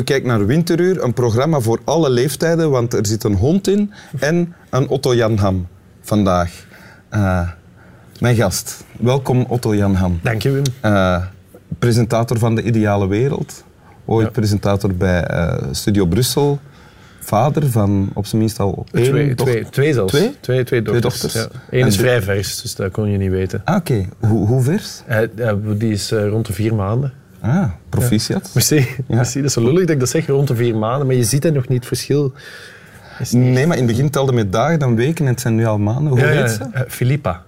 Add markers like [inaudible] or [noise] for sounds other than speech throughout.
U kijkt naar Winteruur, een programma voor alle leeftijden, want er zit een hond in en een Otto Jan Ham vandaag. Uh, mijn gast, welkom Otto Jan Ham. Dank je, Wim. Uh, presentator van De Ideale Wereld, ooit ja. presentator bij uh, Studio Brussel, vader van op zijn minst al één twee, dochter. twee, twee zelfs. Twee? Twee, twee dochters. dochters. Ja. Eén is vrij vers, dus dat kon je niet weten. Ah, oké. Okay. Hoe, hoe vers? Die is rond de vier maanden. Ah, proficiat. Ja. Merci. Ja. Merci. Dat is zo lullig dat ik dat zeg, rond de vier maanden, maar je ziet er nog niet het verschil. Niet... Nee, maar in het begin telde met dagen, dan weken en het zijn nu al maanden. Hoe heet ze? Uh, Filippa.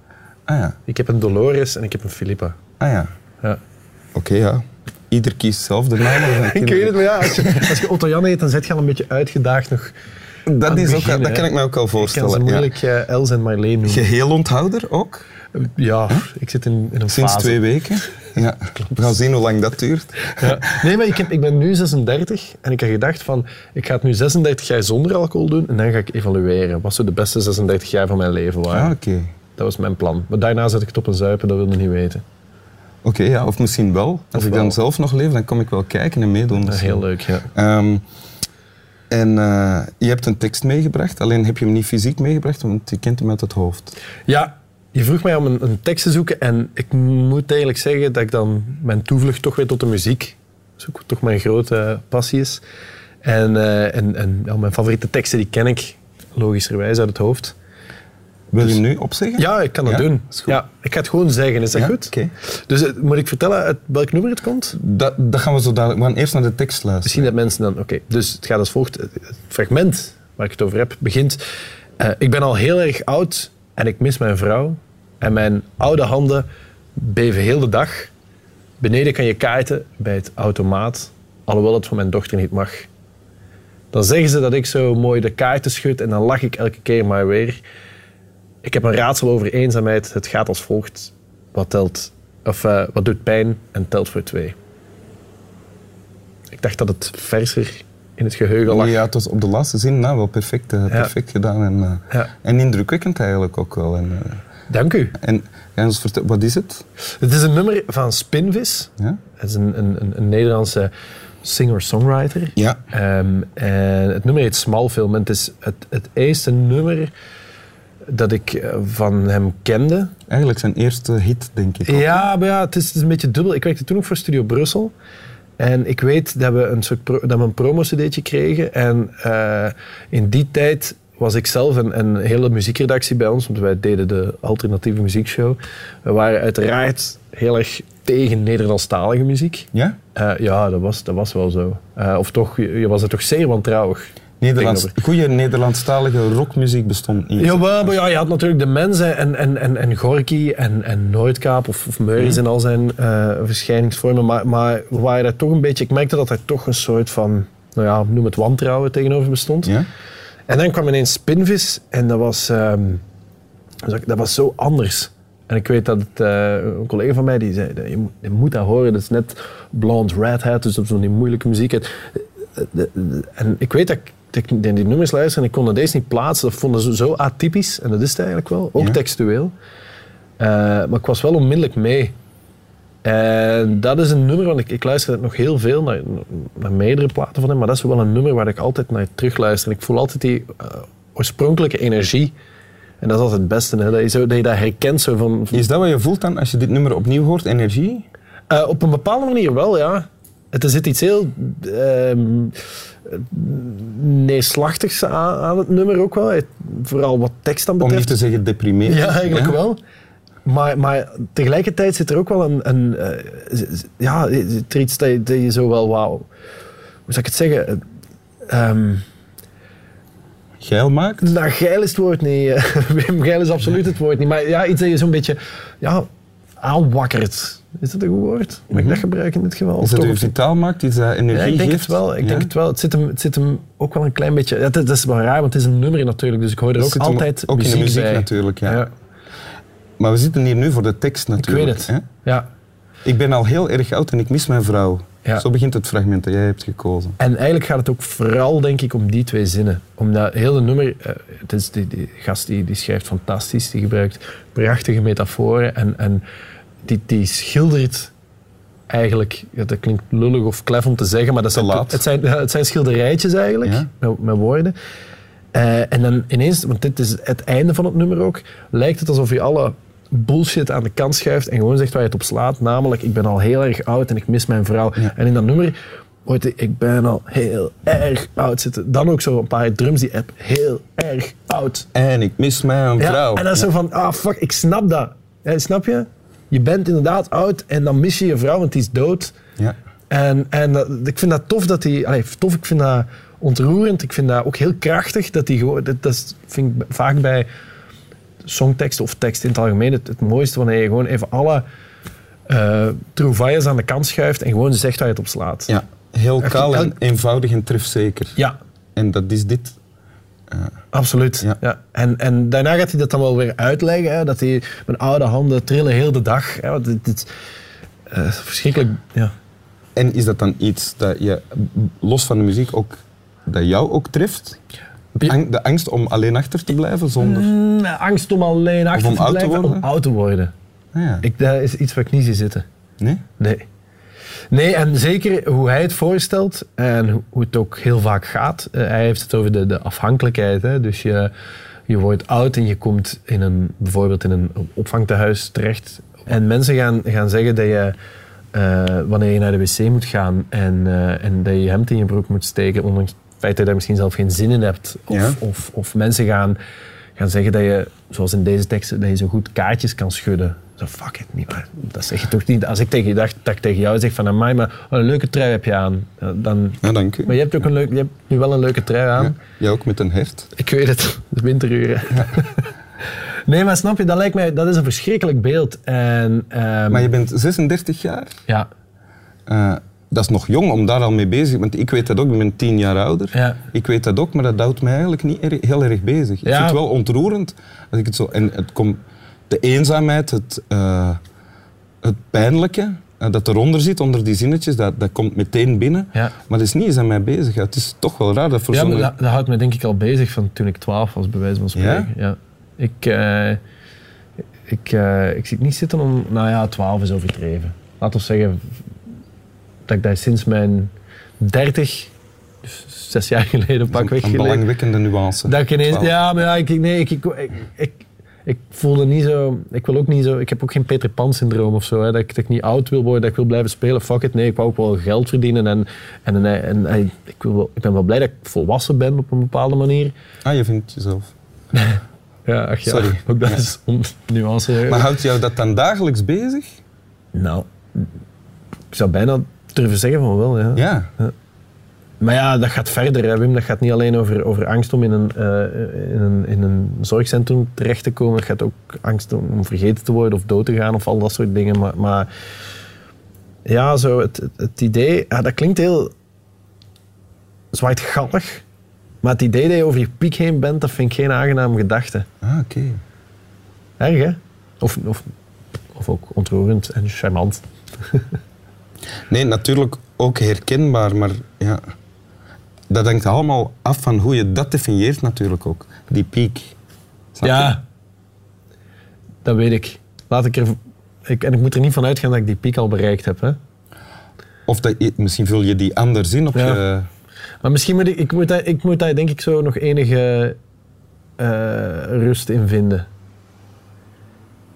Ah ja. Ik heb een Dolores en ik heb een Filippa. Ah ja. ja. Oké, okay, ja. Ieder kiest zelf de naam. [laughs] ik weet het, maar ja, als je, [laughs] als je Otto Jan heet, dan zit je al een beetje uitgedaagd nog. Dat, is begin, ook, dat kan ik me ook al voorstellen. Ik kan ze moeilijk ja. Els en Marleen noemen. Geheel onthouder ook? Ja, huh? ik zit in, in een Sinds fase. twee weken? Ja. [laughs] We gaan zien hoe lang dat duurt. Ja. Nee, maar ik, heb, ik ben nu 36 en ik had gedacht van, ik ga het nu 36 jaar zonder alcohol doen en dan ga ik evalueren. Wat zo de beste 36 jaar van mijn leven waren. Ah, oké. Okay. Dat was mijn plan. Maar daarna zet ik het op een zuipen, dat wilde niet weten. Oké, okay, ja, of misschien wel. Als Of ik wel. dan zelf nog leef, dan kom ik wel kijken en meedoen. Dat is heel leuk, ja. Um, en uh, je hebt een tekst meegebracht, alleen heb je hem niet fysiek meegebracht, want je kent hem uit het hoofd. Ja, je vroeg mij om een, een, tekst te zoeken en ik moet eigenlijk zeggen dat ik dan mijn toevlucht toch weer tot de muziek, zoek toch mijn grote passie is. En, uh, en, en ja, mijn favoriete teksten die ken ik logischerwijs uit het hoofd. Wil je hem nu opzeggen? Ja, ik kan dat ja? doen. Is goed. Ja, ik ga het gewoon zeggen, is dat ja? goed? Okay. Dus uh, moet ik vertellen uit welk nummer het komt? Dat, dat gaan we zo dadelijk. We gaan eerst naar de tekst luisteren. Misschien dat mensen dan... Oké, okay. dus het gaat als volgt. Het fragment waar ik het over heb begint... Uh, ik ben al heel erg oud en ik mis mijn vrouw. En mijn oude handen beven heel de dag. Beneden kan je kaarten bij het automaat, alhoewel het van mijn dochter niet mag. Dan zeggen ze dat ik zo mooi de kaarten schud en dan lach ik elke keer maar weer. Ik heb een raadsel over eenzaamheid. Het gaat als volgt. Wat, telt, of, uh, wat doet pijn en telt voor twee. Ik dacht dat het verser in het geheugen lag. Ja, het was op de laatste zin nou, wel perfect, uh, perfect ja. gedaan. En, uh, ja. en indrukwekkend eigenlijk ook wel. En, Dank u. En ga ons vertellen, wat is het? Het is een nummer van Spinvis. Ja? Het is een, een, een Nederlandse singer-songwriter. Ja. Um, en het nummer heet Smallfilm. En het is het, het eerste nummer dat ik van hem kende. Eigenlijk zijn eerste hit, denk ik. Ja, maar ja, het is, het is een beetje dubbel. Ik werkte toen ook voor Studio Brussel. En ik weet dat we een, soort pro, dat we een promo-cd'tje kregen. En uh, in die tijd was ik zelf een, een, hele muziekredactie bij ons, want wij deden de alternatieve muziekshow. We waren uiteraard heel erg tegen Nederlandstalige muziek. Ja? Uh, ja, dat was, dat was wel zo. Uh, of toch, je, je was er toch zeer wantrouwig. Nederlands, goede Nederlandstalige rockmuziek bestond niet. Jawel, maar ja, je had natuurlijk de mensen en, en, en, en Gorky en, en Noordkaap of, of Meuris in al zijn uh, verschijningsvormen. Maar, maar we waren daar toch een beetje... Ik merkte dat er toch een soort van, nou ja, noem het wantrouwen tegenover bestond. Ja? En dan kwam ineens Spinvis en dat was, um, dat was zo anders. En ik weet dat het, uh, een collega van mij die zei, je moet, je moet dat horen, dat is net Blonde Redhead, dus op zo'n moeilijke muziek. En ik weet dat ik ik die nummers luisterde en ik kon deze niet plaatsen. Dat vonden ze zo atypisch, en dat is het eigenlijk wel, ook ja. textueel. Uh, maar ik was wel onmiddellijk mee. En dat is een nummer, want ik, ik luister nog heel veel naar, naar meerdere platen van hem, maar dat is wel een nummer waar ik altijd naar terugluister. En ik voel altijd die uh, oorspronkelijke energie. En dat is altijd het beste, hè? Dat, je zo, dat je dat herkent. Zo van, van... Is dat wat je voelt dan als je dit nummer opnieuw hoort, energie? Uh, op een bepaalde manier wel, ja. Het zit iets heel uh, neerslachtigs aan, aan, het nummer ook wel. Vooral wat tekst dan betreft. Om niet te zeggen deprimerend. Ja, eigenlijk ja? wel. Maar, maar tegelijkertijd zit er ook wel een... een uh, ja, er iets dat je, dat je zo wel... Wauw, hoe zou ik het zeggen? Um, geil maakt? Nou, geil is het woord niet. [laughs] Wim, geil is absoluut het woord niet. Maar ja, iets dat je zo'n beetje ja, aanwakkert. Is dat een goed woord? Mag mm -hmm. ik dat gebruiken in dit geval? Is dat u vitaal maakt, iets dat energie ja, ik denk geeft? Het wel. Ik ja? denk het wel. Het zit, hem, het zit hem ook wel een klein beetje... Ja, dat, dat is wel raar, want het is een nummer natuurlijk. Dus ik hoor er ook altijd ook muziek in de muziek bij. natuurlijk, ja. Maar we zitten hier nu voor de tekst natuurlijk. Ik weet het, hè? ja. Ik ben al heel erg oud en ik mis mijn vrouw. Ja. Zo begint het fragment dat jij hebt gekozen. En eigenlijk gaat het ook vooral, denk ik, om die twee zinnen. Omdat heel het nummer... Uh, het is die, die gast die, die schrijft fantastisch, die gebruikt prachtige metaforen en, en die, die schildert eigenlijk, ja, dat klinkt lullig of klef om te zeggen, maar dat zijn, laat. het, zijn, het zijn schilderijtjes eigenlijk, Ja. met, met woorden. Eh, en dan ineens, want dit is het einde van het nummer ook, lijkt het alsof je alle bullshit aan de kant schuift en gewoon zegt waar je het op slaat. Namelijk, ik ben al heel erg oud en ik mis mijn vrouw. Ja. En in dat nummer hoort hij, ik ben al heel erg oud zitten. Dan ook zo een paar drums die app, heel erg oud. En ik mis mijn Ja, vrouw. en dan is zo van, ah fuck, ik snap dat. Ja, snap je? Je bent inderdaad oud en dan mis je je vrouw, want die is dood. Ja. En, en dat- ik vind dat tof dat hij... Tof, ik vind dat ontroerend. Ik vind dat ook heel krachtig. Dat hij gewoon... Dat, dat vind ik vaak bij songteksten of tekst in het algemeen het, het mooiste wanneer je gewoon even alle eh trouvailles aan de kant schuift en gewoon zegt waar je het op slaat. ja, heel kaal en eenvoudig en trefzeker. Ja, En dat is dit. absoluut. Ja. Ja. En, en daarna gaat hij dat dan wel weer uitleggen. Hè, dat hij mijn oude handen trillen heel de dag. Hè, want dit, dit, eh, verschrikkelijk... Ja. En is dat dan iets dat je, los van de muziek, ook, dat jou ook treft? De angst om alleen achter te blijven zonder... Mm, angst om alleen achter om te blijven. worden? Om oud te worden. Ah, ja. Ik, dat is iets wat ik niet zie zitten. Nee? Nee. Nee, en zeker hoe hij het voorstelt en hoe- het ook heel vaak gaat. Eh, hij heeft het over de, de afhankelijkheid. Hè? Dus je, je wordt oud en je komt in een, bijvoorbeeld in een opvangtehuis terecht. En mensen gaan, gaan zeggen dat je, eh, wanneer je naar de wc moet gaan en, eh, en dat je je hemd in je broek moet steken, ondanks feit dat je daar misschien zelf geen zin in hebt. Of, Ja. of, of mensen gaan, gaan zeggen dat je, zoals in deze teksten, dat je zo goed kaartjes kan schudden. Zo, fuck it, niet waar. Dat zeg je toch niet. Als ik tegen je dacht, dat ik tegen jou zeg van, amai, maar wat een leuke trui heb je aan. Dan, Ja, dank u. maar je hebt, ook een leuk, je hebt nu wel een leuke trui aan. Ja, jij ook met een hert. Ik weet het, de winteruren. [laughs] nee, maar snap je, dat lijkt mij, dat is een verschrikkelijk beeld. En, ehm, Maar je bent 36 jaar. ja, Eh, dat is nog jong om daar al mee bezig te zijn. Want ik weet dat ook, ik ben 10 jaar ouder. Ja. Ik weet dat ook, maar dat houdt mij eigenlijk niet erg- heel erg bezig. Ik Ja. vind het wel ontroerend. Als ik het zo, en het komt, de eenzaamheid, het, eh, het pijnlijke eh, dat eronder zit, onder die zinnetjes, dat, dat komt meteen binnen. Ja. Maar dat is niet eens aan mij bezig. Het is toch wel raar dat voor ja maar dat, dat houdt me denk ik al bezig van toen ik 12 was, bij wijze van spreken. Ja? Ik, eh, ik, ik zie het niet zitten om, nou ja, 12 is overdreven. Laten we zeggen dat ik daar sinds mijn 30, dus zes jaar geleden pakweg een geleden, belangwekkende nuance. Dat ik ineens, ja, maar ja, ik, nee, ik, ik, ik, ik, ik voelde niet zo, ik wil ook niet zo, ik heb ook geen Peter Pan syndroom of zo, hè, dat, ik, dat ik niet oud wil worden, dat ik wil blijven spelen, fuck it, nee, ik wou ook wel geld verdienen en, en, en, en, en ik, wil wel, ik ben wel blij dat ik volwassen ben op een bepaalde manier. Ah, je vindt jezelf. [laughs] Ja, ach ja, Sorry. ook dat Ja. is om nuance. Maar houdt jou dat dan dagelijks bezig? Nou, ik zou bijna durven zeggen van wel, ja. Ja. Maar ja, dat gaat verder, hè, Wim. Dat gaat niet alleen over, over angst om in een, eh, in, een, in een zorgcentrum terecht te komen. Het gaat ook angst om, vergeten te worden of dood te gaan of al dat soort dingen. Maar, maar ja, zo het, het, het idee, ja, dat klinkt heel zwartgallig. Maar het idee dat je over je piek heen bent, dat vind ik geen aangename gedachte. Ah, oké. Erg, hè? Of, of, of ook ontroerend en charmant. [laughs] Nee, natuurlijk ook herkenbaar, maar ja, dat hangt allemaal af van hoe je dat definieert natuurlijk ook. Die piek. Snap je? Ja, dat weet ik. Laat ik er... Ik, en ik moet er niet van uitgaan dat ik die piek al bereikt heb. Hè? Of dat misschien vul je die anders in op Ja. je... Maar misschien moet ik, ik, moet daar, ik moet daar denk ik zo nog enige eh, rust in vinden.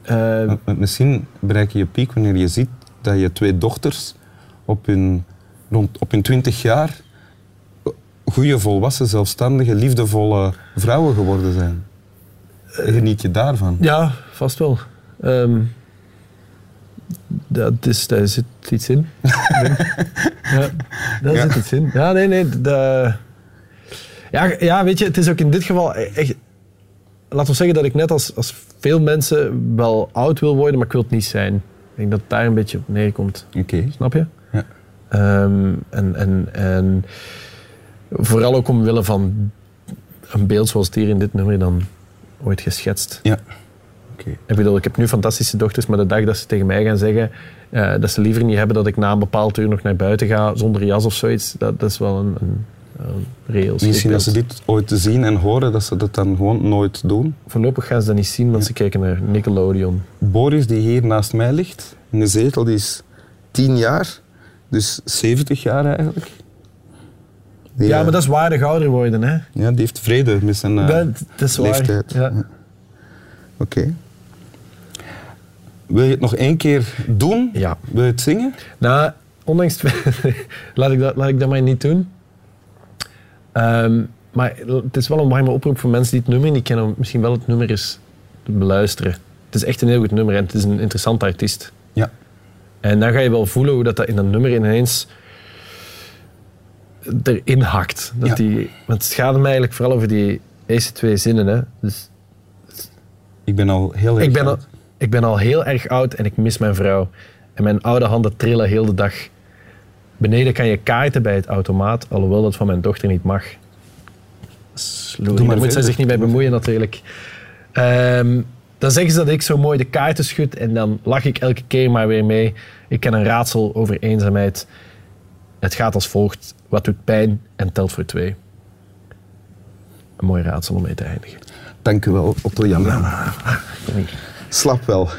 Eh, Misschien bereik je je piek wanneer je ziet dat je twee dochters op hun, rond, op hun 20 jaar goede, volwassen, zelfstandige, liefdevolle vrouwen geworden zijn. Geniet je daarvan? ja, vast wel. Ehm, dat is, daar zit iets in. [laughs] ja, daar Ja. zit iets in. Ja, nee, nee. Ja, ja, weet je, het is ook in dit geval echt... Laten we zeggen dat ik net als, als veel mensen wel oud wil worden, maar ik wil het niet zijn. Ik denk dat het daar een beetje op neerkomt. Oké. Snap je? Ehm, en, en, en vooral ook omwille van een beeld zoals het hier in dit nummer dan ooit geschetst. Ja. Oké. Ik bedoel, ik heb nu fantastische dochters, maar de dag dat ze tegen mij gaan zeggen eh, dat ze liever niet hebben dat ik na een bepaald uur nog naar buiten ga zonder jas of zoiets, dat, dat is wel een, een, een reëel Misschien als ze dit ooit zien en horen, dat ze dat dan gewoon nooit doen. Voorlopig gaan ze dat niet zien, want ze kijken naar Nickelodeon. Boris, die hier naast mij ligt, in de zetel, die is tien jaar. Dus 70 jaar eigenlijk. Die, Ja, eh, maar dat is waardig ouder worden, hè. ja, die heeft vrede met zijn eh, dat, dat is waar. leeftijd. Ja. Oké. Wil je het nog één keer doen? Ja. Wil je het zingen? Nou, ondanks... [laughs] laat, ik dat, laat ik dat maar niet doen. Ehm, maar het is wel een warme oproep voor mensen die het nummer niet kennen, misschien wel het nummer eens te beluisteren. Het is echt een heel goed nummer en het is een interessante artiest. Ja. En dan ga je wel voelen hoe dat, dat in dat nummer ineens erin hakt. Dat Ja. die, want het gaat hem eigenlijk vooral over die eerste twee zinnen. Hè. Dus Ik ben al heel erg ik, ben al, oud. ik ben al heel erg oud en ik mis mijn vrouw. En mijn oude handen trillen heel de dag. Beneden kan je kaarten bij het automaat, alhoewel dat van mijn dochter niet mag. Maar daar moet zij zich niet bij bemoeien natuurlijk. Ehm, dan zeggen ze dat ik zo mooi de kaarten schud en dan lach ik elke keer maar weer mee. Ik ken een raadsel over eenzaamheid. Het gaat als volgt. Wat doet pijn en telt voor twee? Een mooi raadsel om mee te eindigen. Dank u wel, Otto Jan. Slap wel.